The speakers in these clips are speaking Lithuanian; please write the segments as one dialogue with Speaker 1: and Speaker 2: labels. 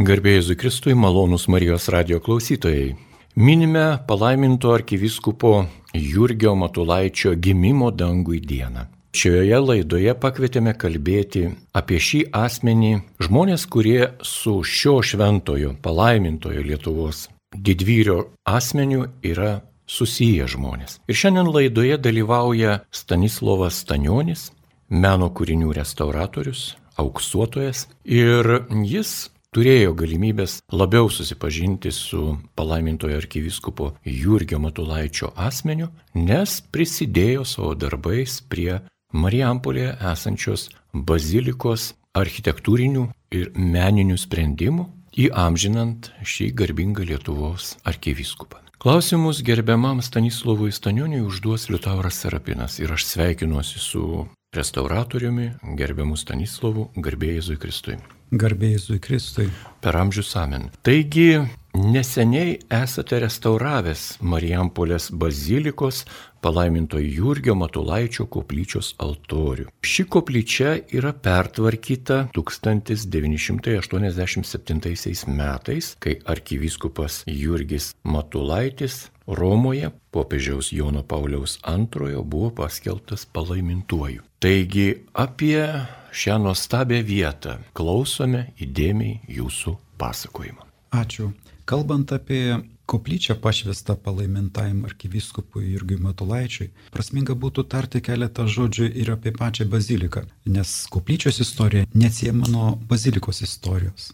Speaker 1: Garbėjai Zukristui malonus Marijos radio klausytojai. Minime palaiminto arkivyskupo Jurgio Matulaičio gimimo dangui dieną. Šioje laidoje pakvietėme kalbėti apie šį asmenį žmonės, kurie su šio šventojo palaimintojo Lietuvos didvyrio asmeniu yra susiję žmonės. Ir šiandien laidoje dalyvauja Stanislovas Stanionis, meno kūrinių restauratorius, auksuotojas ir jis turėjo galimybės labiau susipažinti su palaimintojo arkivyskupo Jurgio Matulaičio asmeniu, nes prisidėjo savo darbais prie Marijampolėje esančios bazilikos architektūrinių ir meninių sprendimų, įamžinant šį garbingą Lietuvos arkivyskupą. Klausimus gerbiamam Stanislovui Stanioniui užduos Liutauras Serapinas ir aš sveikinuosi su restauratoriumi, gerbiamu Stanislovu, garbėjai Kristui.
Speaker 2: Garbėjai Kristui.
Speaker 1: Per amžius amen. Taigi, neseniai esate restauravęs Marijampolės bazilikos palaiminto Jurgio Matulaičio koplyčios altorių. Ši koplyčia yra pertvarkyta 1987 metais, kai arkivyskupas Jurgis Matulaitis Romoje popiežiaus Jono Pauliaus II buvo paskelbtas palaimintuoju. Taigi apie šią nuostabią vietą klausome įdėmiai jūsų pasakojimo.
Speaker 2: Ačiū. Kalbant apie koplyčią pašvestą palaimintajam arkivyskupui Jurgiui Matulaičiui, prasminga būtų tarti keletą žodžių ir apie pačią baziliką, nes koplyčios istorija neatsiema nuo bazilikos istorijos.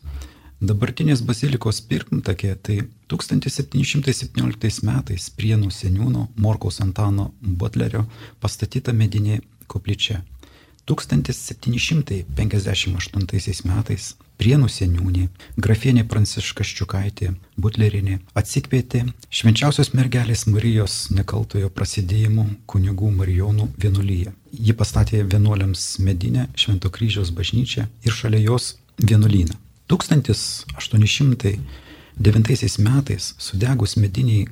Speaker 2: Dabartinės bazilikos pirmtakė tai 1717 metais Prienų seniūno Morkaus Antano Butlerio pastatyta medinė koplyčia. 1758 metais Prienų seniūnė, grafienė Pranciška Ščiukaitė, Butlerinė atsikvietė švenčiausios mergelės Marijos nekaltojo prasidėjimo kunigų Marijonų vienuolyje. Ji pastatė vienuoliams medinę Švento kryžiaus bažnyčią ir šalia jos vienuolyną. 1809 metais sudegus mediniai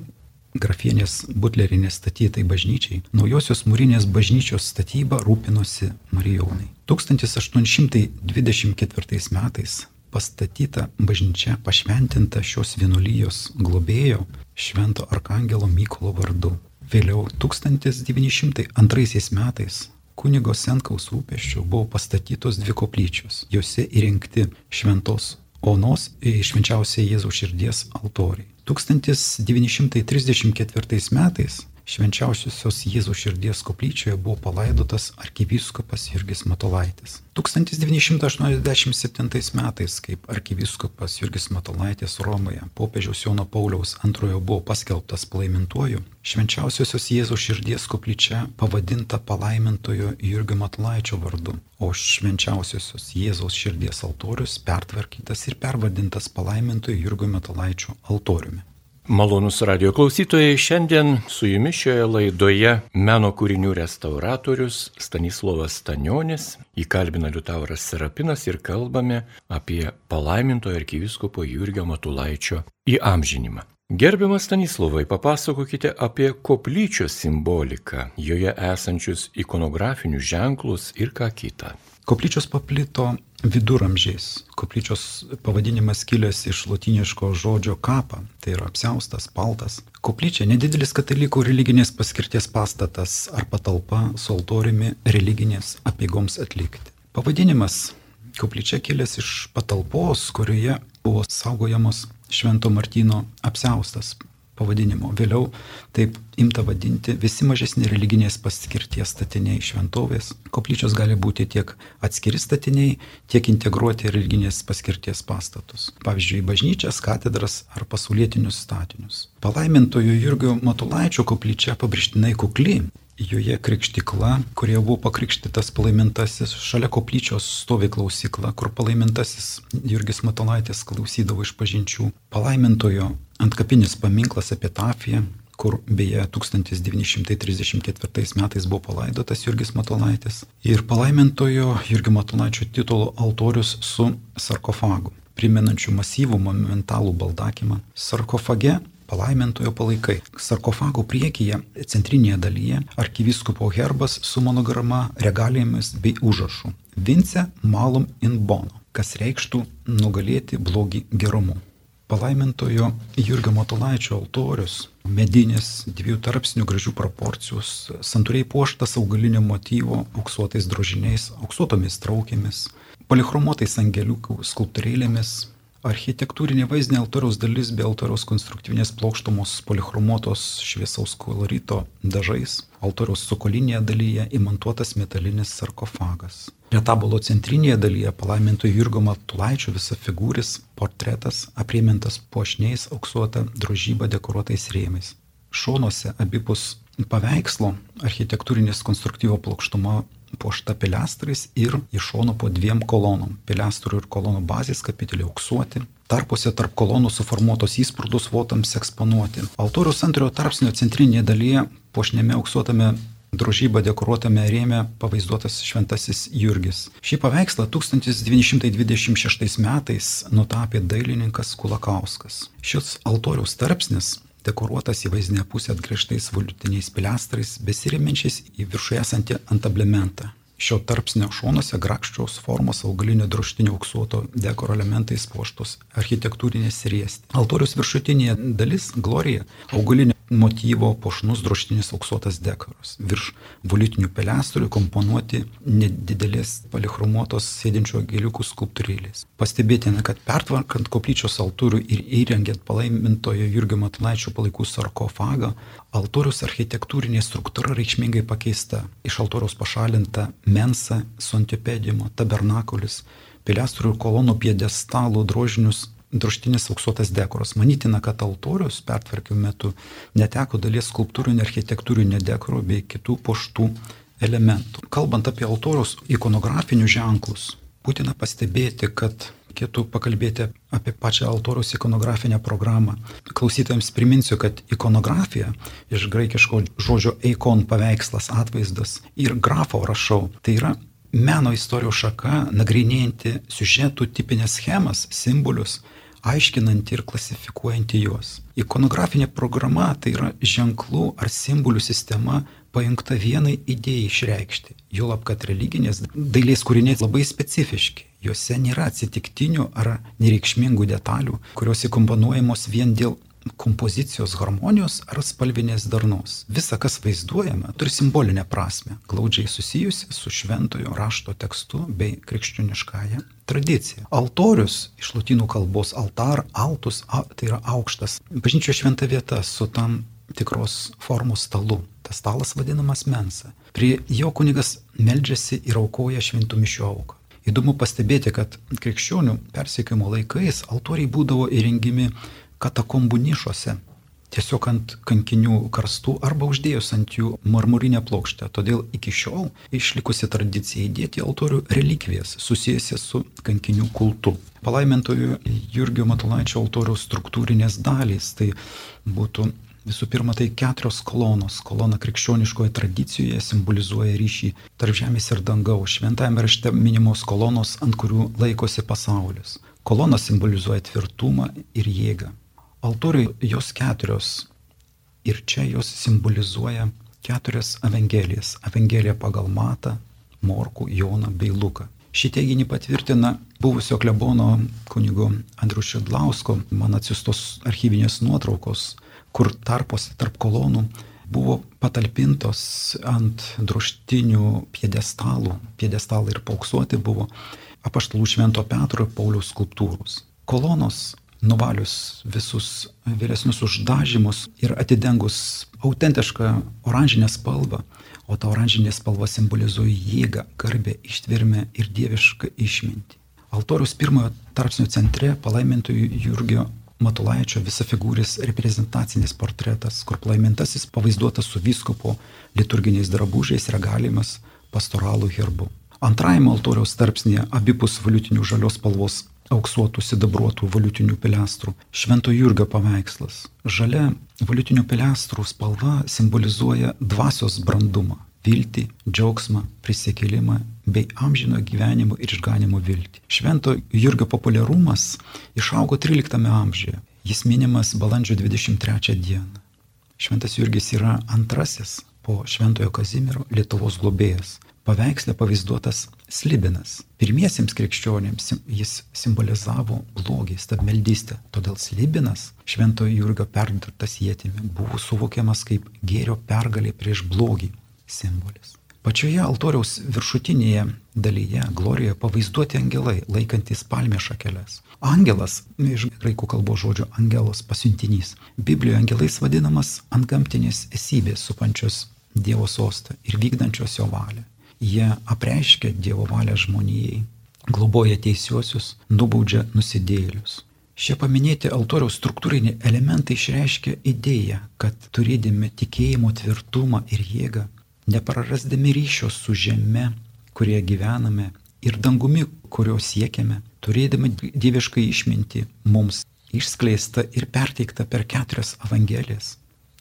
Speaker 2: grafienės butlerinės statytai bažnyčiai, naujosios mūrinės bažnyčios statyba rūpinosi Marijonai. 1824 metais pastatyta bažnyčia pašventinta šios vienuolijos globėjo Švento Arkangelo Mykolo vardu. Vėliau 1902 metais kunigo Senkaus rūpeščių buvo pastatytos dvi koplyčios. Jose įrengti šventos onos švenčiausiai Jėzaus širdies altoriai. 1934 metais švenčiausiosios Jėzaus širdies koplyčioje buvo palaidotas arkivyskupas Jurgis Matolaitis. 1987 metais, kaip arkivyskupas Jurgis Matolaitis Romoje popiežiaus Jono Pauliaus antrojo buvo paskelbtas palaimintuoju, švenčiausiosios Jėzaus širdies koplyčia pavadinta palaimintojo Jurgio Matolaičio vardu, o švenčiausiosios Jėzaus širdies altorius pertvarkytas ir pervadintas palaimintojo Jurgio Matolaičio altoriumi.
Speaker 1: Malonus radio klausytojai, šiandien su jumis šioje laidoje meno kūrinių restauratorius Stanislavas Stanionis, įkalbina Liutauras Serapinas ir kalbame apie palaimintojo arkiviskopo Jurgio Matulaičio įamžinimą. Gerbiamas Stanislavai, papasakokite apie koplyčios simboliką, joje esančius ikonografinius ženklus ir ką kitą.
Speaker 2: Koplyčios paplito viduramžiais. Koplyčios pavadinimas kilęs iš latiniško žodžio kapą, tai yra apsiaustas, paltas. Koplyčia nedidelis katalikų religinės paskirties pastatas ar patalpa su altoriumi religinės apėgoms atlikti. Pavadinimas koplyčia kilęs iš patalpos, kurioje buvo saugojamos Švento Martino apsiaustas pavadinimo. Vėliau taip imta vadinti visi mažesni religinės paskirties statiniai šventovės. Koplyčios gali būti tiek atskiri statiniai, tiek integruoti religinės paskirties pastatus. Pavyzdžiui, bažnyčias, katedras ar pasaulietinius statinius. Palaimintojo Jurgio Matulaičio koplyčia pabrėžtinai kukli, Joje krikštikla, kurie buvo pakrikštytas palaimintasis, šalia koplyčios stovi klausykla, kur palaimintasis Jurgis Matolaitis klausydavo iš pažinčių. Palaimintojo antkapinis paminklas epitafija, kur beje 1934 metais buvo palaidotas Jurgis Matolaitis. Ir palaimintojo Jurgio Matolaičio titulo altorius su sarkofagu, primenančiu masyvų monumentalų baldakimą. Sarkofage palaimintojo palaikai. Sarkofago priekyje, centrinėje dalyje, arkivyskupo herbas su monograma, regalijomis bei užrašu. Vince malum in bono. kas reikštų nugalėti blogį gerumu. Palaimintojo Jurgio Matulaičio altorius, medinis, dviejų tarpsnių gražių proporcijos, santūriai puoštas augalinio motyvo, auksuotais drožiniais, auksuotomis traukėmis, polichromuotais angeliukų skulptūrėlėmis, Architektūrinė vaizdinė altoriaus dalis be altoriaus konstruktyvinės plokštumos polichromuotos šviesaus kolorito dažais, altoriaus sukolinėje dalyje įmontuotas metalinis sarkofagas. Retabolo centrinėje dalyje palaiminto Jurgo Matulaičio visa figūris, portretas, apriemintas puošniais auksuota drožyba dekoruotais rėmais. Šonuose abipus paveikslo architektūrinės konstruktyvo plokštuma puošta pilastrais ir iš šono po dviem kolonom. Pilastrų ir kolonų bazės kapiteliai auksuoti. Tarpuose tarp kolonų suformuotos įsprūdus votams eksponuoti. Altoriaus antrojo tarpsnio centrinėje dalyje puošnėme auksuotame drožybą dekoruotame rėme pavaizduotas šventasis Jurgis. Šį paveikslą 1926 metais nutapė dailininkas Kulakauskas. Šis altoriaus tarpsnis dekoruotas į vaizdinę pusę atgriežtais volutiniais pilastrais, besiriminčiais į viršuje esantį antablementą. Šio tarpsnio šonuose grakščiaus formos augalinio droštinio auksuoto dekoro elementais puoštos architektūrinės riesti. Altorius viršutinėje dalis - glorija - augalinio motyvo puošnus droštinis auksuotas dekoras. Virš volitinių pelestrių komponuoti nedidelės palichromuotos sėdinčio gėliukų skulptūrėlės. Pastebėtina, kad pertvarkant koplyčios altorių ir įrengiant palaimintojo Jurgio Matulaičio palaikų sarkofagą, altorius architektūrinė struktūra reikšmingai pakeista. Iš altoriaus pašalinta mensa su antipedimo, tabernakulis, pilestrų ir kolonų piedestalų drožinius droštinis auksuotas dekoras. Manytina, kad altorius pertvarkymų metu neteko dalies skulptūrinio architektūrinio dekoro bei kitų poštų elementų. Kalbant apie altorius ikonografinius ženklus, būtina pastebėti, kad reikėtų pakalbėti apie pačią altoriaus ikonografinę programą. Klausytojams priminsiu, kad ikonografija iš graikiško žodžio eikon paveikslas, atvaizdas ir grafo rašau. Tai yra meno istorijos šaka, nagrinėjanti siužetų tipinės schemas, simbolius, aiškinanti ir klasifikuojanti juos. Ikonografinė programa tai yra ženklų ar simbolių sistema pajungta vienai idėjai išreikšti. Juolab, kad religinės dailės kūriniai labai specifiški. Juose nėra atsitiktinių ar nereikšmingų detalių, kurios įkomponuojamos vien dėl kompozicijos harmonijos ar spalvinės darnos. Visa, kas vaizduojama, turi simbolinę prasme, glaudžiai susijusi su šventojo rašto tekstu bei krikščioniškąją tradicija. Altorius iš latinų kalbos altar, altus, a, tai yra aukštas, bažnyčio šventa vieta su tam tikros formos stalu. Tas stalas vadinamas mensa. Prie jo kunigas meldžiasi ir aukoja šventų mišių auką. Įdomu pastebėti, kad krikščionių persiekimo laikais altoriai būdavo įrengimi katakombų nišose, tiesiog ant kankinių karstų arba uždėjus ant jų marmurinę plokštę. Todėl iki šiol išlikusi tradicija įdėti altorių relikvijas susijęs su kankinių kultu. Palaimintojų Jurgio Matulaičio altoriaus struktūrinės dalys tai būtų Visų pirma, tai keturios kolonos. Kolona krikščioniškoje tradicijoje simbolizuoja ryšį tarp žemės ir dangaus. Šventajame rašte minimos kolonos, ant kurių laikosi pasaulis. Kolona simbolizuoja tvirtumą ir jėgą. Altoriui jos keturios ir čia jos simbolizuoja keturias evangelijas. Evangelija pagal Matą, Morku, Joną bei Luką. Šį teiginį patvirtina buvusio klebono kunigo Andrius Šidlausko man atsiustos archyvinės nuotraukos, kur tarpuose tarp kolonų buvo patalpintos ant droštinių piedestalų, piedestalai ir pauksuoti buvo apaštalų Švento Petro ir Pauliaus skulptūros. Kolonos nuvalius visus vėlesnius uždažymus ir atidengus autentišką oranžinę spalvą, o ta oranžinė spalva simbolizuoja jėgą, garbę, ištvirmę ir dievišką išmintį. Altorius pirmojo tarpsnio centre palaimintojų Jurgio Matulaičio visafigūris reprezentacinis portretas, kur palaimintasis pavaizduotas su vyskupo liturginiais drabužiais, regalimas, pastoralų herbu. Antrajame altoriaus tarpsnėje abipus valiutinių žalios spalvos auksuotų sidabruotų valiutinių pilestrų. Švento Jurgio paveikslas. Žalia valiutinių pilestrų spalva simbolizuoja dvasios brandumą, viltį, džiaugsmą, prisikėlimą bei amžino gyvenimo ir išganimo viltį. Švento Jurgio populiarumas išaugo 13 amžiuje. Jis minimas balandžio 23 dieną. Šventas Jurgis yra antrasis po Šventojo Kazimiero Lietuvos globėjas. Paveiksle pavaizduotas slibinas. Pirmiesiems krikščionėms jis simbolizavo blogį, stabmeldystę. Todėl slibinas, šventojo Jurgio perdurtas jėtimi, buvo suvokiamas kaip gėrio pergalė prieš blogį simbolis. Pačioje altoriaus viršutinėje dalyje glorijoje pavaizduoti angelai, laikantis palmės šakeles. Angelas, iš graikų kalbos žodžio angelos pasiuntinys, Biblijoje angelais vadinamas antgamtinės esybės supančios Dievo sostą ir vykdančios jo valią. Jie apreiškia Dievo valią žmonijai, globoja teisiuosius, nubaudžia nusidėlius. Šie paminėti altoriaus struktūriniai elementai išreiškia idėją, kad turėdami tikėjimo tvirtumą ir jėgą, neprarasdami ryšio su žeme, kurie gyvename, ir dangumi, kurio siekiame, turėdami dieviškai išminti mums išskleista ir perteikta per keturias evangelijas.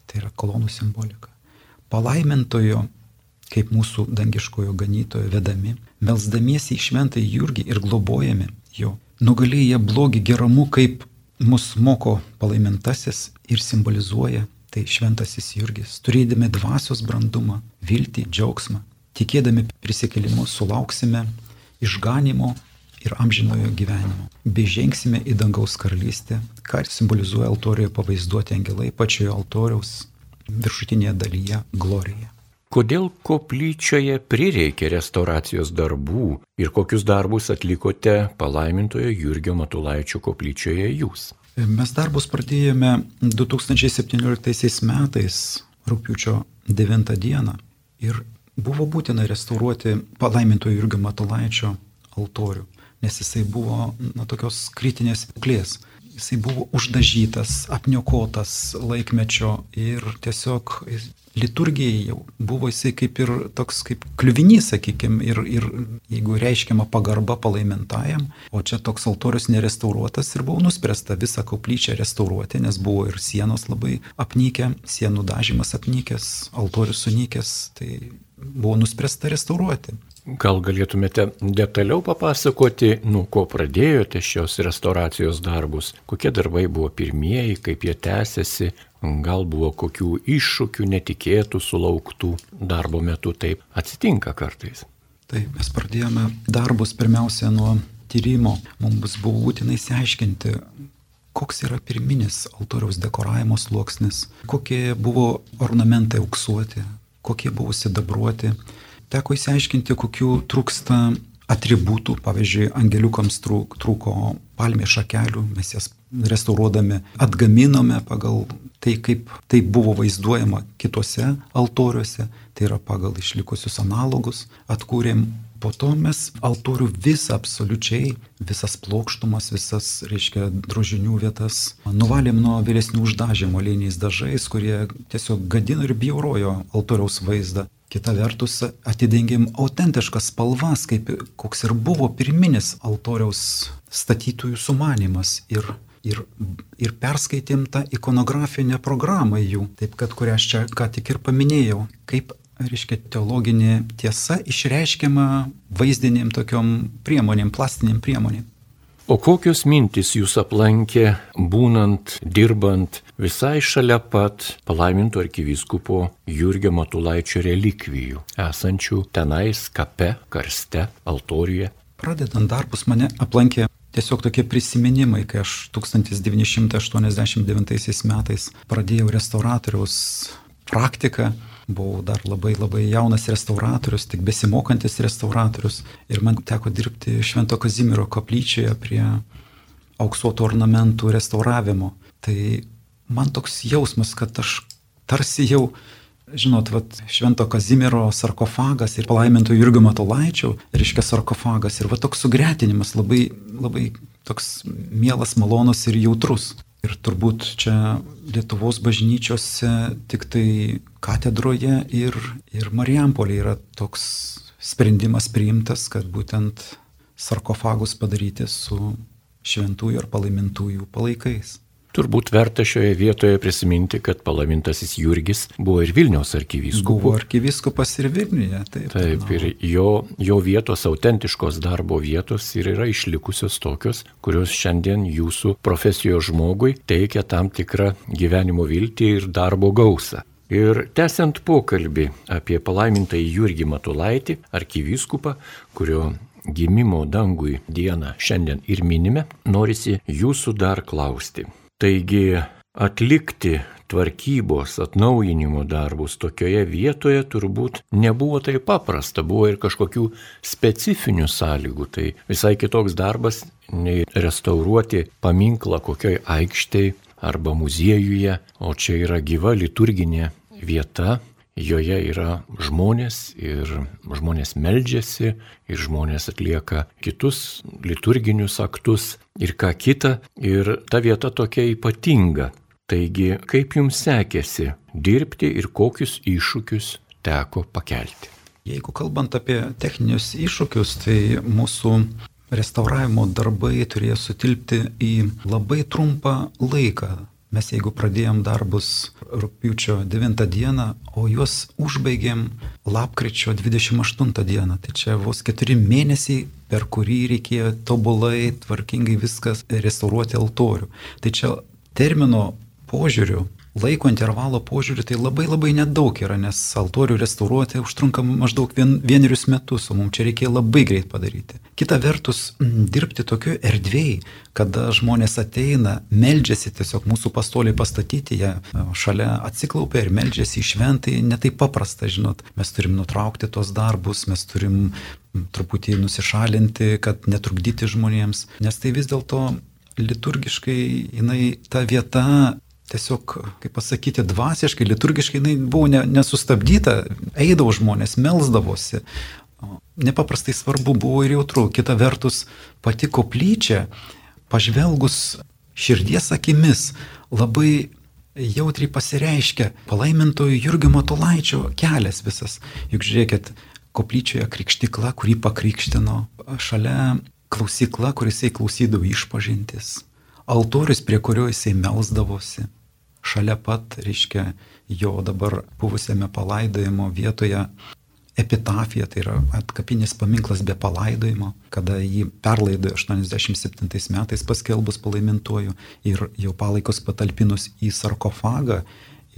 Speaker 2: Tai yra kolonų simbolika. Palaimintojo, kaip mūsų dangiškojo ganytojo vedami, melsdamiesi į šventąjį Jurgį ir globojami jo, nugalėję blogį geramu, kaip mus moko palaimintasis ir simbolizuoja tai šventasis Jurgis, turėdami dvasios brandumą, viltį, džiaugsmą, tikėdami prisikelimu sulauksime išganimo ir amžinojo gyvenimo, bei žengsime į dangaus karalystę, ką simbolizuoja altorijoje pavaizduoti angelai pačioje altoriaus viršutinėje dalyje glorija.
Speaker 1: Kodėl koplyčioje prireikė restauracijos darbų ir kokius darbus atlikote palaimintojo Jurgio Matulaičio koplyčioje jūs?
Speaker 2: Mes darbus pradėjome 2017 metais, rūpiučio 9 dieną. Ir buvo būtina restauruoti palaimintojo Jurgio Matulaičio altorių, nes jisai buvo na, tokios kritinės būklės jisai buvo uždažytas, apniokotas laikmečio ir tiesiog liturgijai jau buvo jisai kaip ir toks kaip kliuvinys, sakykime, ir, ir jeigu reiškiama pagarba palaimintajam, o čia toks altorius nerestauruotas ir buvo nuspręsta visą koplyčią restauruoti, nes buvo ir sienos labai apnykę, sienų dažymas apnykęs, altorius sunykęs, tai buvo nuspręsta restauruoti.
Speaker 1: Gal galėtumėte detaliau papasakoti, nuo ko pradėjote šios restauracijos darbus, kokie darbai buvo pirmieji, kaip jie tęsiasi, gal buvo kokių iššūkių netikėtų, sulauktų darbo metu, taip atsitinka kartais.
Speaker 2: Taip, mes pradėjome darbus pirmiausia nuo tyrimo, mums buvo būtina įsiaiškinti, koks yra pirminis altoriaus dekoravimo sluoksnis, kokie buvo ornamentai auksuoti, kokie buvo sidabruoti teko įsiaiškinti, kokių trūksta atributų, pavyzdžiui, angeliukams trūko palmės šakelių, mes jas restauruodami atgaminome pagal tai, kaip tai buvo vaizduojama kitose altoriuose, tai yra pagal išlikusius analogus, atkūrėm. Po to mes altorių visą absoliučiai, visas plokštumas, visas, reiškia, drožinių vietas nuvalėm nuo vyresnių uždažymo liniais dažais, kurie tiesiog gadino ir bjaurojo altoriaus vaizdą. Kita vertus, atidengėm autentiškas spalvas, kaip koks ir buvo pirminis altoriaus statytojų sumanimas. Ir, ir, ir perskaitėm tą ikonografinę programą jų, taip kad kurią aš čia ką tik ir paminėjau, kaip reiškia, teologinė tiesa išreiškiama vaizdinėm tokiom priemonėm, plastiniam priemonėm.
Speaker 1: O kokios mintys jūs aplankė, būnant, dirbant visai šalia pat palaiminto arkivyskupo Jurgio Matulaičio relikvijų, esančių tenais kape, karste, altorijoje?
Speaker 2: Pradedant darbus mane aplankė tiesiog tokie prisiminimai, kai aš 1989 metais pradėjau restauratoriaus praktiką buvau dar labai labai jaunas restauratorius, tik besimokantis restauratorius ir man teko dirbti Švento Kazimiero koplyčioje prie auksuotų ornamentų restauravimo. Tai man toks jausmas, kad aš tarsi jau, žinot, vat, Švento Kazimiero sarkofagas ir palaimintų Jurgio Matolaičio, reiškia sarkofagas ir va toks sugretinimas labai, labai toks mielas, malonus ir jautrus. Ir turbūt čia Lietuvos bažnyčiose tik tai katedroje ir, ir Marijampolė yra toks sprendimas priimtas, kad būtent sarkofagus padaryti su šventųjų ar palaimintųjų palaikais.
Speaker 1: Turbūt verta šioje vietoje prisiminti, kad palaimintasis Jurgis buvo ir Vilniaus arkivyskupas.
Speaker 2: Buvo arkivyskupas ir Vilniuje, taip.
Speaker 1: Taip, no. ir jo, jo vietos, autentiškos darbo vietos ir yra išlikusios tokios, kurios šiandien jūsų profesijos žmogui teikia tam tikrą gyvenimo viltį ir darbo gausą. Ir tęsiant pokalbį apie palaimintą Jurgį Matulaitį, arkivyskupą, kurio gimimo dangui dieną šiandien ir minime, norisi jūsų dar klausti. Taigi atlikti tvarkybos, atnaujinimo darbus tokioje vietoje turbūt nebuvo taip paprasta, buvo ir kažkokių specifinių sąlygų. Tai visai kitoks darbas nei restauruoti paminklą kokioj aikštėje arba muziejuje, o čia yra gyva liturginė vieta, joje yra žmonės ir žmonės meldžiasi ir žmonės atlieka kitus liturginius aktus ir ką kita ir ta vieta tokia ypatinga. Taigi, kaip jums sekėsi dirbti ir kokius iššūkius teko pakelti?
Speaker 2: Jeigu kalbant apie techninius iššūkius, tai mūsų restauravimo darbai turėjo sutilpti į labai trumpą laiką. Mes jeigu pradėjom darbus rūpiučio 9 dieną, o juos užbaigėm lapkričio 28 dieną. Tai čia vos keturi mėnesiai, per kurį reikėjo tobulai, tvarkingai viskas restauruoti altorių. Tai čia termino požiūriu, laiko intervalo požiūriu, tai labai labai nedaug yra, nes altorių restauruoti užtrunka maždaug vien, vienerius metus, o mums čia reikėjo labai greit padaryti. Kita vertus, dirbti tokiu erdvėjai, kada žmonės ateina, meldžiasi, tiesiog mūsų pastoliai pastatyti, jie šalia atsiklaupia ir meldžiasi į šventai, netai paprasta, žinot, mes turim nutraukti tos darbus, mes turim truputį nusišalinti, kad netrukdyti žmonėms, nes tai vis dėlto liturgiškai jinai ta vieta tiesiog, kaip pasakyti, dvasiškai, liturgiškai jinai buvo ne, nesustabdyta, eidavo žmonės, melzdavosi. Nepaprastai svarbu buvo ir jautru. Kita vertus, pati koplyčia, pažvelgus širdies akimis, labai jautriai pasireiškia palaimintojų Jurgio Matulaičio kelias visas. Juk žiūrėkit, koplyčioje krikštikla, kurį pakrikštino, šalia klausykla, kuris jisai klausydavo išpažintis altorius, prie kurio jisai melzdavosi. Šalia pat, reiškia, jo dabar buvusiame palaidojimo vietoje epitafija, tai yra atkapinis paminklas be palaidojimo, kada jį perlaidojo 87 metais paskelbus palaimintuoju ir jo palaikus patalpinus į sarkofagą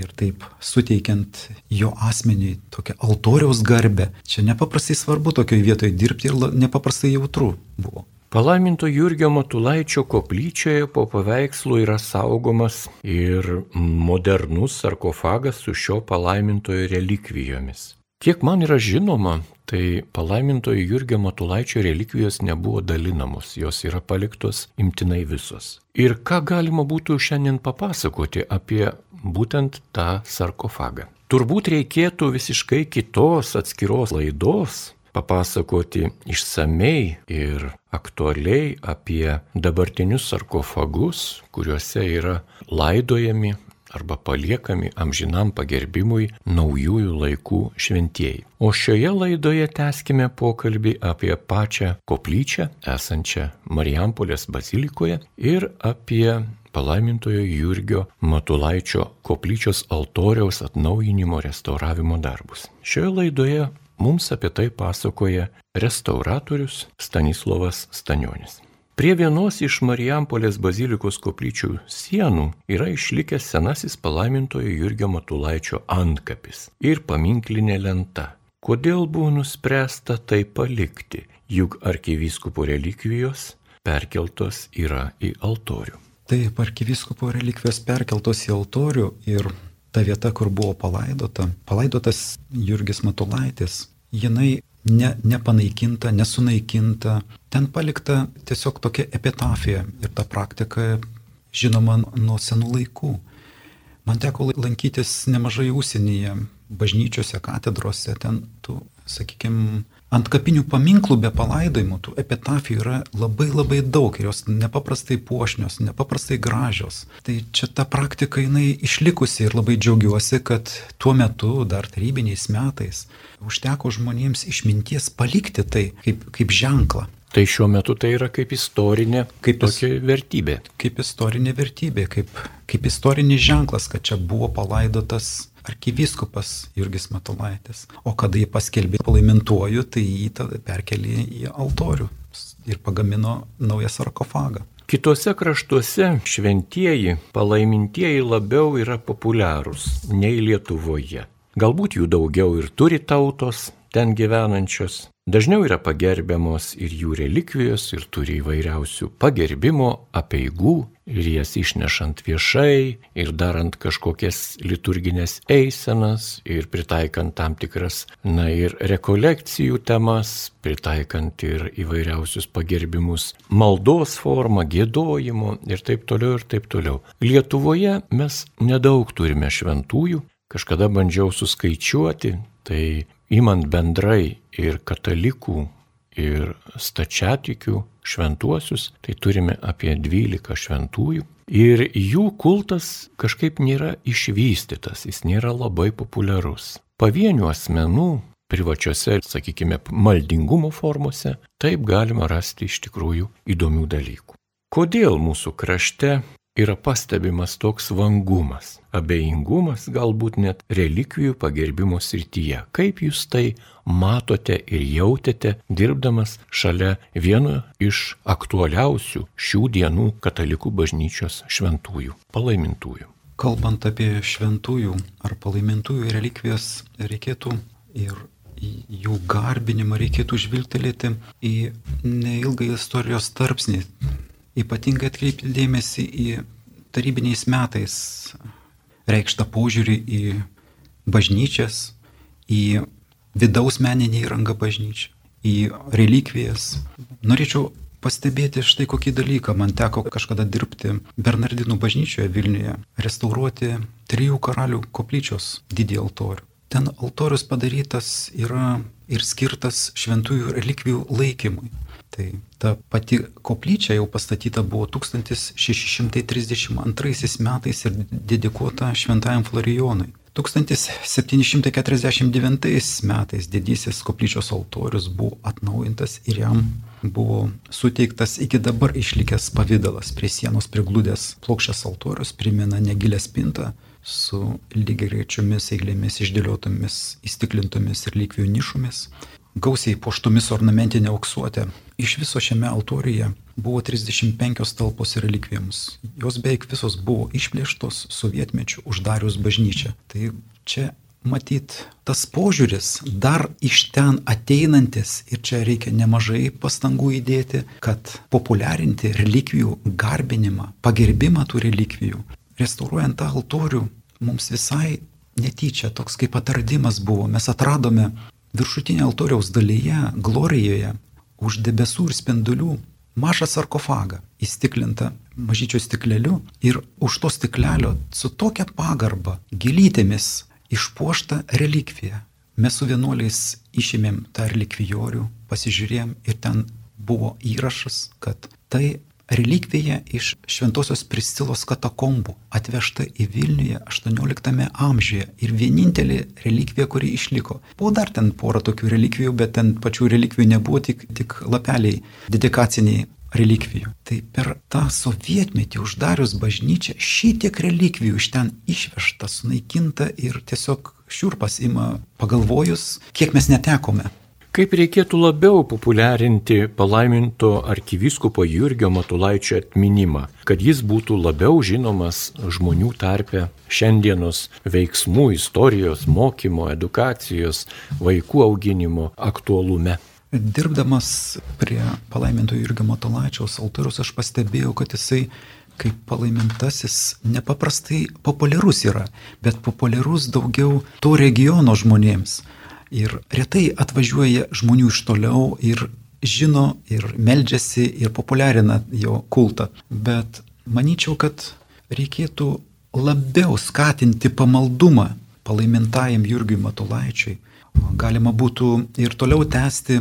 Speaker 2: ir taip suteikiant jo asmeniui tokią altoriaus garbę. Čia nepaprastai svarbu tokioje vietoje dirbti ir nepaprastai jautru buvo.
Speaker 1: Palaiminto Jurgio Matulaičio koplyčioje po paveikslu yra saugomas ir modernus sarkofagas su šio palaimintojo relikvijomis. Kiek man yra žinoma, tai palaimintojo Jurgio Matulaičio relikvijos nebuvo dalinamos, jos yra paliktos imtinai visos. Ir ką galima būtų šiandien papasakoti apie būtent tą sarkofagą? Turbūt reikėtų visiškai kitos atskiros laidos, papasakoti išsamei ir aktualiai apie dabartinius sarkofagus, kuriuose yra laidojami arba paliekami amžinam pagerbimui naujųjų laikų šventieji. O šioje laidoje tęskime pokalbį apie pačią koplyčią esančią Marijampolės bazilikoje ir apie palaimintojo Jurgio Matulaičio koplyčios altoriaus atnaujinimo restauravimo darbus. Šioje laidoje Mums apie tai pasakoja restauratorius Stanislavas Stanionis. Prie vienos iš Marijampolės bazilikos koplyčių sienų yra išlikęs senasis palaimintojo Jurgio Matulaičio antkapis ir paminklinė lenta. Kodėl buvo nuspręsta tai palikti, juk arkivyskupo relikvijos perkeltos yra į altorių.
Speaker 2: Taip, arkivyskupo relikvijos perkeltos į altorių ir ta vieta, kur buvo palaidota, palaidotas Jurgis Matulaitis, jinai ne, nepanaikinta, nesunaikinta, ten palikta tiesiog tokia epitafija ir ta praktika žinoma nuo senų laikų. Man teko lankytis nemažai užsienyje, bažnyčiose, katedrose, ten tų, sakykime, ant kapinių paminklų be palaidojimų, tų epitafijų yra labai labai daug ir jos nepaprastai puošnios, nepaprastai gražios. Tai čia ta praktika jinai išlikusi ir labai džiaugiuosi, kad tuo metu, dar tarybiniais metais, užteko žmonėms išminties palikti tai kaip, kaip ženklą.
Speaker 1: Tai šiuo metu tai yra kaip istorinė kaip tokia vertybė.
Speaker 2: Kaip istorinė vertybė, kaip, kaip istorinis ženklas, kad čia buvo palaidotas arkivyskupas Jurgis Matulaitis. O kada jį paskelbė palaimintuoju, tai jį perkelė į altorių ir pagamino naują sarkofagą.
Speaker 1: Kitose kraštuose šventieji, palaimintieji labiau yra populiarūs nei Lietuvoje. Galbūt jų daugiau ir turi tautos ten gyvenančios, Dažniau yra pagerbiamos ir jų relikvijos ir turi įvairiausių pagerbimo apieigų ir jas išnešant viešai ir darant kažkokias liturginės eisenas ir pritaikant tam tikras, na ir rekolekcijų temas, pritaikant ir įvairiausius pagerbimus maldos formą, gėdojimo ir taip toliau ir taip toliau. Lietuvoje mes nedaug turime šventųjų, kažkada bandžiau suskaičiuoti, tai imant bendrai ir katalikų, ir stačiatikių šventuosius, tai turime apie 12 šventųjų. Ir jų kultas kažkaip nėra išvystytas, jis nėra labai populiarus. Pavienių asmenų privačiose, sakykime, maldingumo formose, taip galima rasti iš tikrųjų įdomių dalykų. Kodėl mūsų krašte yra pastebimas toks vangumas, abejingumas, galbūt net relikvijų pagerbimo srityje. Kaip jūs tai matote ir jautėte, dirbdamas šalia vieno iš aktualiausių šių dienų katalikų bažnyčios šventųjų, palaimintųjų?
Speaker 2: Kalbant apie šventųjų ar palaimintųjų relikvijas, reikėtų ir jų garbinimą reikėtų žvilgtelėti į neilgą istorijos tarpsnį ypatingai atkreipti dėmesį į tarybiniais metais reikštą požiūrį į bažnyčias, į vidaus meninį įrangą bažnyčią, į relikvijas. Norėčiau pastebėti štai kokį dalyką. Man teko kažkada dirbti Bernardinų bažnyčioje Vilniuje, restauruoti trijų karalių koplyčios didį altorių. Ten altorius padarytas yra ir skirtas šventųjų relikvijų laikymui. Tai ta pati koplyčia jau pastatyta buvo 1632 metais ir dedikuota šventajam Florijonui. 1749 metais didysis koplyčios altorius buvo atnaujintas ir jam buvo suteiktas iki dabar išlikęs pavydalas. Prie sienos priglūdęs plokščias altorius primena negilę spintą su lygiai eilėmis išdėliotomis įstiklintomis ir lygvių nišomis gausiai puoštomis ornamentinė auksuotė. Iš viso šiame altoriuje buvo 35 talpos relikvijoms. Jos beveik visos buvo išplėštos sovietmečių uždarius bažnyčią. Tai čia matyt tas požiūris dar iš ten ateinantis ir čia reikia nemažai pastangų įdėti, kad populiarinti relikvijų garbinimą, pagerbimą tų relikvijų. Restauruojant tą altorių mums visai netyčia toks kaip atradimas buvo. Mes atradome viršutinė altoriaus dalyje, glorijoje, už debesų ir spindulių, mažą sarkofagą įstiklintą mažyčiu stikleliu ir už to stiklelio su tokia pagarba, gilytėmis išpuošta relikvija. Mes su vienuoliais išėmėm tą relikvijorių, pasižiūrėjom ir ten buvo įrašas, kad tai relikvija iš Šventojios Pristilos katakombų atvežta į Vilniuje 18 amžiuje ir vienintelė relikvija, kuri išliko. Buvo dar ten pora tokių relikvijų, bet ten pačių relikvijų nebuvo, tik, tik lapeliai dedikaciniai relikvijų. Tai per tą sovietmetį uždarius bažnyčią šitiek relikvijų iš ten išvežta, sunaikinta ir tiesiog šiurpas ima pagalvojus, kiek mes netekome.
Speaker 1: Kaip reikėtų labiau populiarinti palaiminto arkiviskopo Jurgio Matulaičio atminimą, kad jis būtų labiau žinomas žmonių tarpe šiandienos veiksmų, istorijos, mokymo, edukacijos, vaikų auginimo aktualume?
Speaker 2: Dirbdamas prie palaiminto Jurgio Matulaičiaus altorius aš pastebėjau, kad jisai kaip palaimintasis nepaprastai populiarus yra, bet populiarus daugiau to regiono žmonėms. Ir retai atvažiuoja žmonių iš toliau ir žino, ir meldžiasi, ir populiarina jo kultą. Bet manyčiau, kad reikėtų labiau skatinti pamaldumą palaimintajam Jurgiui Matulaičiui. Galima būtų ir toliau tęsti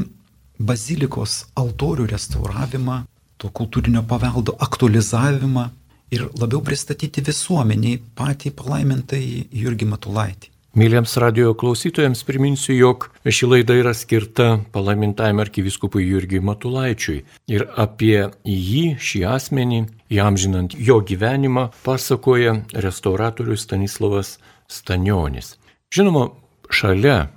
Speaker 2: bazilikos altorių restauravimą, to kultūrinio paveldo aktualizavimą ir labiau pristatyti visuomeniai patį palaimintąjį Jurgį Matulaitį.
Speaker 1: Mėlyms radio klausytojams priminsiu, jog ši laida yra skirta palaimintajam arkiviskupui Jurgiui Matulaičiui ir apie jį, šį asmenį, įamžinant jo gyvenimą, pasakoja restauratorius Stanislavas Stanionis. Žinoma, šalia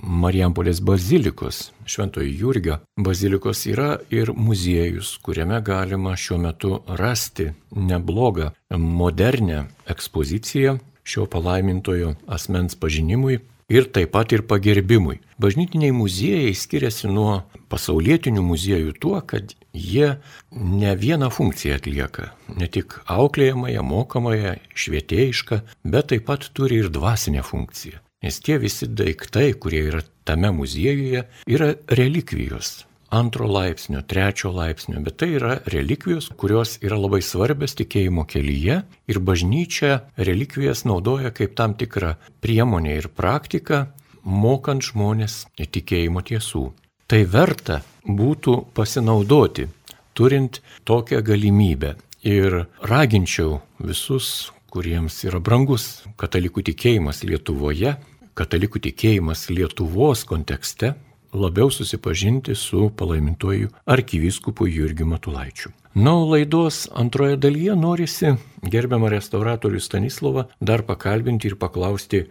Speaker 1: Marijampolės bazilikos, Šventojo Jurgio bazilikos yra ir muziejus, kuriame galima šiuo metu rasti neblogą modernę ekspoziciją šio palaimintojo asmens pažinimui ir taip pat ir pagerbimui. Bažnytiniai muziejai skiriasi nuo pasaulietinių muziejų tuo, kad jie ne vieną funkciją atlieka. Ne tik auklėjamąją, mokamąją, švietėjišką, bet taip pat turi ir dvasinę funkciją. Nes tie visi daiktai, kurie yra tame muziejuje, yra relikvijos antro laipsnio, trečio laipsnio, bet tai yra relikvijos, kurios yra labai svarbios tikėjimo kelyje ir bažnyčia relikvijas naudoja kaip tam tikrą priemonę ir praktiką, mokant žmonės tikėjimo tiesų. Tai verta būtų pasinaudoti, turint tokią galimybę. Ir raginčiau visus, kuriems yra brangus katalikų tikėjimas Lietuvoje, katalikų tikėjimas Lietuvos kontekste, labiau susipažinti su palaimintuoju arkivyskupu Jurgiu Matulaičiu. Na, laidos antroje dalyje norisi gerbiamą restauratorių Stanislavą dar pakalbinti ir paklausti,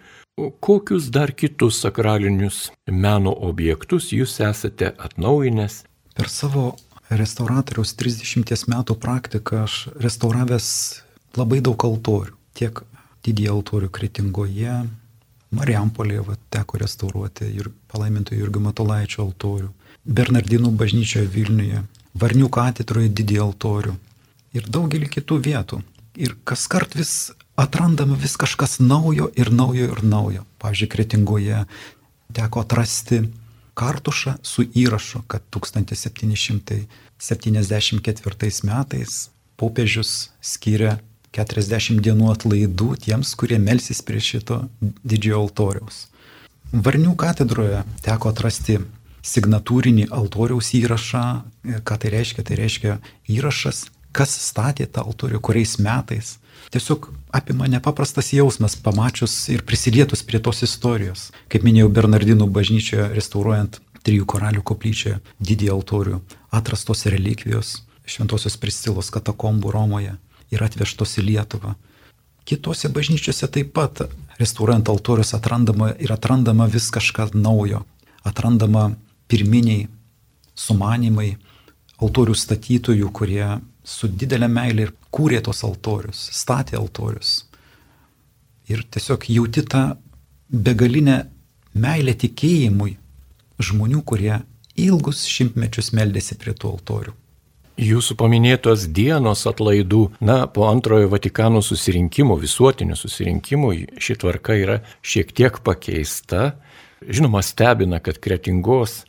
Speaker 1: kokius dar kitus sakralinius meno objektus jūs esate atnaujinęs.
Speaker 2: Per savo restauratoriaus 30 metų praktiką aš restauravęs labai daug altorių. Tiek didįjį altorių Kretingoje, Marijampolėje va, teko restauruoti ir palaiminto Jurgio Matolaičio altorių, Bernardinų bažnyčioje Vilniuje, Varnių katedroje didį altorių ir daugelį kitų vietų. Ir kas kart vis atrandama vis kažkas naujo ir naujo ir naujo. Pavyzdžiui, Kretingoje teko atrasti kartušą su įrašu, kad 1774 metais popiežius skiria 40 dienų atlaidų tiems, kurie melsis prie šito didžiojo altoriaus. Varnių katedroje teko atrasti signatūrinį altoriaus įrašą. Ką tai reiškia? Tai reiškia įrašas, kas statė tą altorių, kuriais metais. Tiesiog apima nepaprastas jausmas, pamačius ir prisilietus prie tos istorijos. Kaip minėjau, Bernardinų bažnyčioje restauruojant trijų karalių koplyčią, didį altorių, atrastos relikvijos Šventosios Pristilos katakombų Romoje ir atvežtos į Lietuvą. Kitose bažnyčiose taip pat restauruojant altorius atrandama ir atrandama vis kažkas naujo. Atrandama pirminiai sumanimai altorių statytojų, kurie su didelė meilė ir kūrė tos altorius, statė altorius. Ir tiesiog jauti tą begalinę meilę tikėjimui žmonių, kurie ilgus šimtmečius meldėsi prie tų altorių.
Speaker 1: Jūsų paminėtos dienos atlaidų, na, po antrojo Vatikano susirinkimo, visuotinio susirinkimo, ši tvarka yra šiek tiek pakeista. Žinoma, stebina, kad kretingos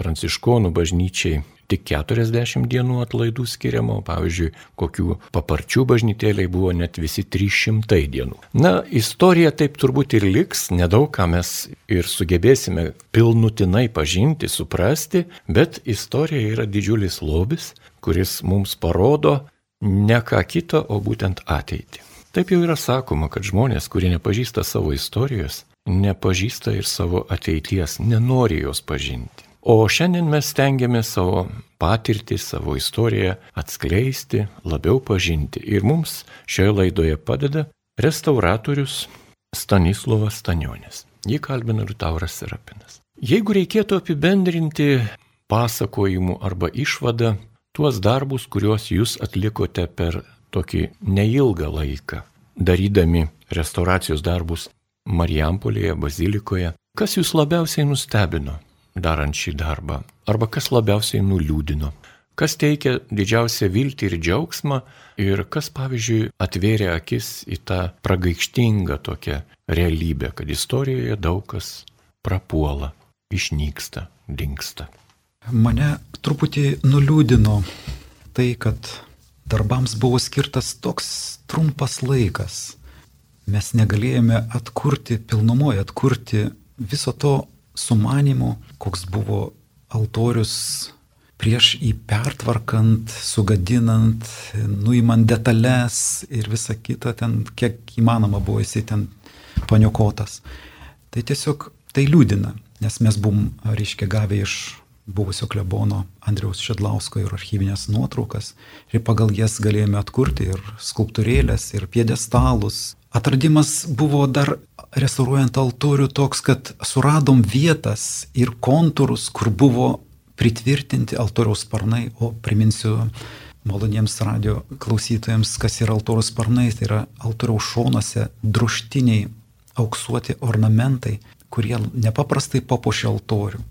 Speaker 1: pranciškonų bažnyčiai tik 40 dienų atlaidų skiriama, pavyzdžiui, kokių paparčių bažnytėliai buvo net visi 300 dienų. Na, istorija taip turbūt ir liks, nedaug ką mes ir sugebėsime pilnutinai pažinti, suprasti, bet istorija yra didžiulis lobis, kuris mums parodo ne ką kitą, o būtent ateitį. Taip jau yra sakoma, kad žmonės, kurie nepažįsta savo istorijos, nepažįsta ir savo ateities, nenori jos pažinti. O šiandien mes stengiamės savo patirtį, savo istoriją atskleisti, labiau pažinti. Ir mums šioje laidoje padeda restauratorius Stanislavas Stanionis. Jį kalbina Liutauras Serapinas. Jeigu reikėtų apibendrinti pasakojimų arba išvadą, tuos darbus, kuriuos jūs atlikote per tokį neilgą laiką, darydami restauracijos darbus Marijampolėje, Bazilikoje. Kas jūs labiausiai nustebino darant šį darbą? Arba kas labiausiai nuliūdino? Kas teikia didžiausią viltį ir džiaugsmą ir kas, pavyzdžiui, atvėrė akis į tą pragaištingą tokią realybę, kad istorijoje daug kas prapuola, išnyksta, dinksta.
Speaker 2: Mane truputį nuliūdino tai, kad darbams buvo skirtas toks trumpas laikas. Mes negalėjome atkurti, pilnumoje atkurti viso to sumanimo, koks buvo altorius prieš jį pertvarkant, sugadinant, nuimant detalės ir visa kita, ten kiek įmanoma buvo jisai ten paniokotas. Tai tiesiog tai liūdina, nes mes buvom, reiškia, gavę iš buvusio klebono Andriaus Šedlausko ir archyvinės nuotraukas. Ir pagal jas galėjome atkurti ir skulptūrėlės, ir piedestalus, Atradimas buvo dar restauruojant altorių toks, kad suradom vietas ir kontūrus, kur buvo pritvirtinti altoriaus sparnai, o priminsiu maloniems radio klausytojams, kas yra altoriaus sparnai, tai yra altoriaus šonuose društiniai auksuoti ornamentai, kurie nepaprastai papuošia altorių.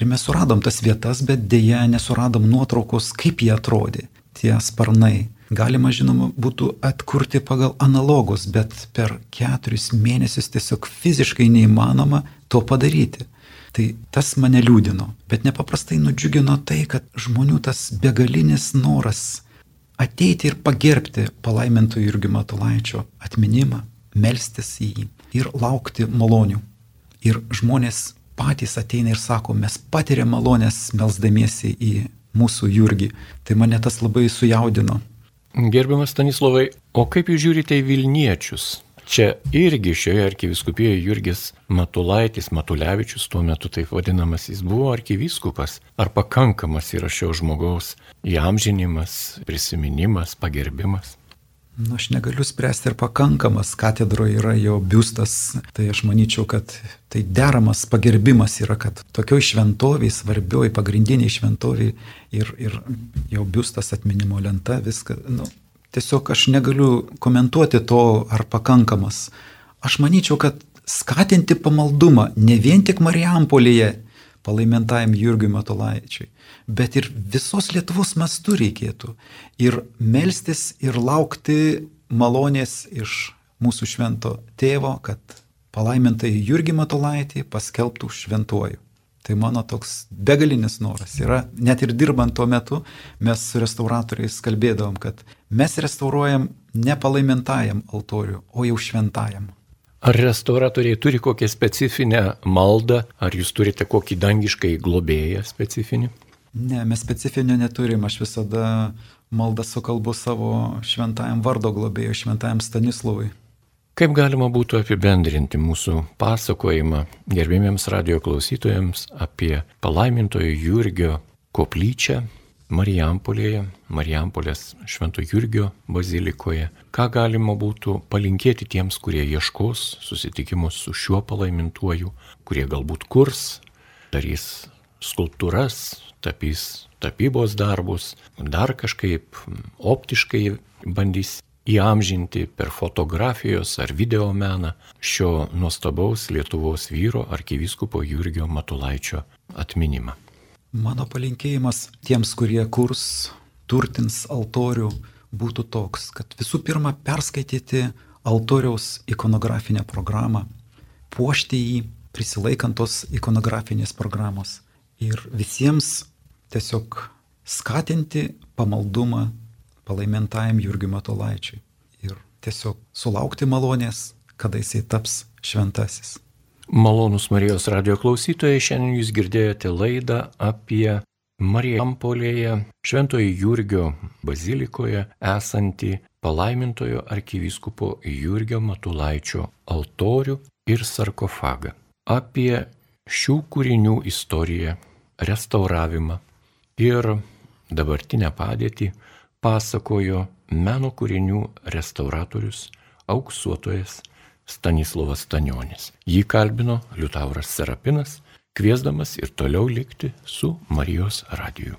Speaker 2: Ir mes suradom tas vietas, bet dėja nesuradom nuotraukos, kaip jie atrodė, tie sparnai. Galima, žinoma, būtų atkurti pagal analogus, bet per keturis mėnesius tiesiog fiziškai neįmanoma to padaryti. Tai tas mane liūdino, bet nepaprastai nudžiugino tai, kad žmonių tas begalinis noras ateiti ir pagerbti palaimintų Jurgio Matulaičio atminimą, melstis į jį ir laukti malonių. Ir žmonės patys ateina ir sako, mes patiriam malonės melsdamiesi į mūsų Jurgį. Tai mane tas labai sujaudino.
Speaker 1: Gerbiamas Stanislavai, o kaip jūs žiūrite į Vilniečius? Čia irgi šioje arkiviskupijoje Jurgis Matulaitis, Matulevičius tuo metu taip vadinamas, jis buvo arkivyskupas. Ar pakankamas yra šio žmogaus įamžinimas, prisiminimas, pagerbimas?
Speaker 2: Na, aš negaliu spręsti ir pakankamas katedroje yra jo biustas, tai aš manyčiau, kad tai deramas pagerbimas yra, kad tokioj šventoviai, svarbioj, pagrindiniai šventoviai ir, ir jo biustas atminimo lenta, viską, nu, tiesiog aš negaliu komentuoti to, ar pakankamas. Aš manyčiau, kad skatinti pamaldumą ne vien tik Marijampolėje, palaimintajam Jurgiui Matolaičiui, bet ir visos Lietuvos mastu reikėtų. Ir melstis ir laukti malonės iš mūsų švento tėvo, kad palaimintai Jurgį Matolaitį paskelbtų šventuoju. Tai mano toks begalinis noras yra, net ir dirbant tuo metu, mes su restauratoriais kalbėdavom, kad mes restauruojam ne palaimintajam altoriu, o jau šventajam.
Speaker 1: Ar restauratoriai turi kokią specifinę maldą, ar jūs turite kokį dangiškai globėją specifinį?
Speaker 2: Ne, mes specifinio neturim, aš visada maldą sukalbu savo šventajam vardo globėjui, šventajam Stanislavui.
Speaker 1: Kaip galima būtų apibendrinti mūsų pasakojimą gerbėmiems radio klausytojams apie palaimintojo Jurgio koplyčią Marijampolėje, Marijampolės Švento Jurgio bazilikoje. Ką galima būtų palinkėti tiems, kurie ieškos susitikimus su šiuo palaimintuoju, kurie galbūt kurs, darys skulptūras, tapys tapybos darbus, dar kažkaip optiškai bandys įamžinti per fotografijos ar video meną šio nuostabaus Lietuvos vyro arkivyskupo Jurgio Matulaičio atminimą.
Speaker 2: Mano palinkėjimas tiems, kurie kurs, turtins altorių, būtų toks, kad visų pirma perskaityti altoriaus ikonografinę programą, puošti jį, prisilaikant tos ikonografinės programos ir visiems tiesiog skatinti pamaldumą palaimintajam Jurgiu Matolaičiui ir tiesiog sulaukti malonės, kada jisai taps šventasis.
Speaker 1: Malonus Marijos radio klausytojai, šiandien jūs girdėjote laidą apie Marijampolėje Šventojo Jurgio bazilikoje esantį palaimintojo arkivyskupo Jurgio Matulaičio altorių ir sarkofagą. Apie šių kūrinių istoriją, restauravimą ir dabartinę padėtį pasakojo meno kūrinių restauratorius, auksuotojas Stanislavas Stanionis. Jį kalbino Liutauras Serapinas, kviesdamas ir toliau likti su Marijos radiju.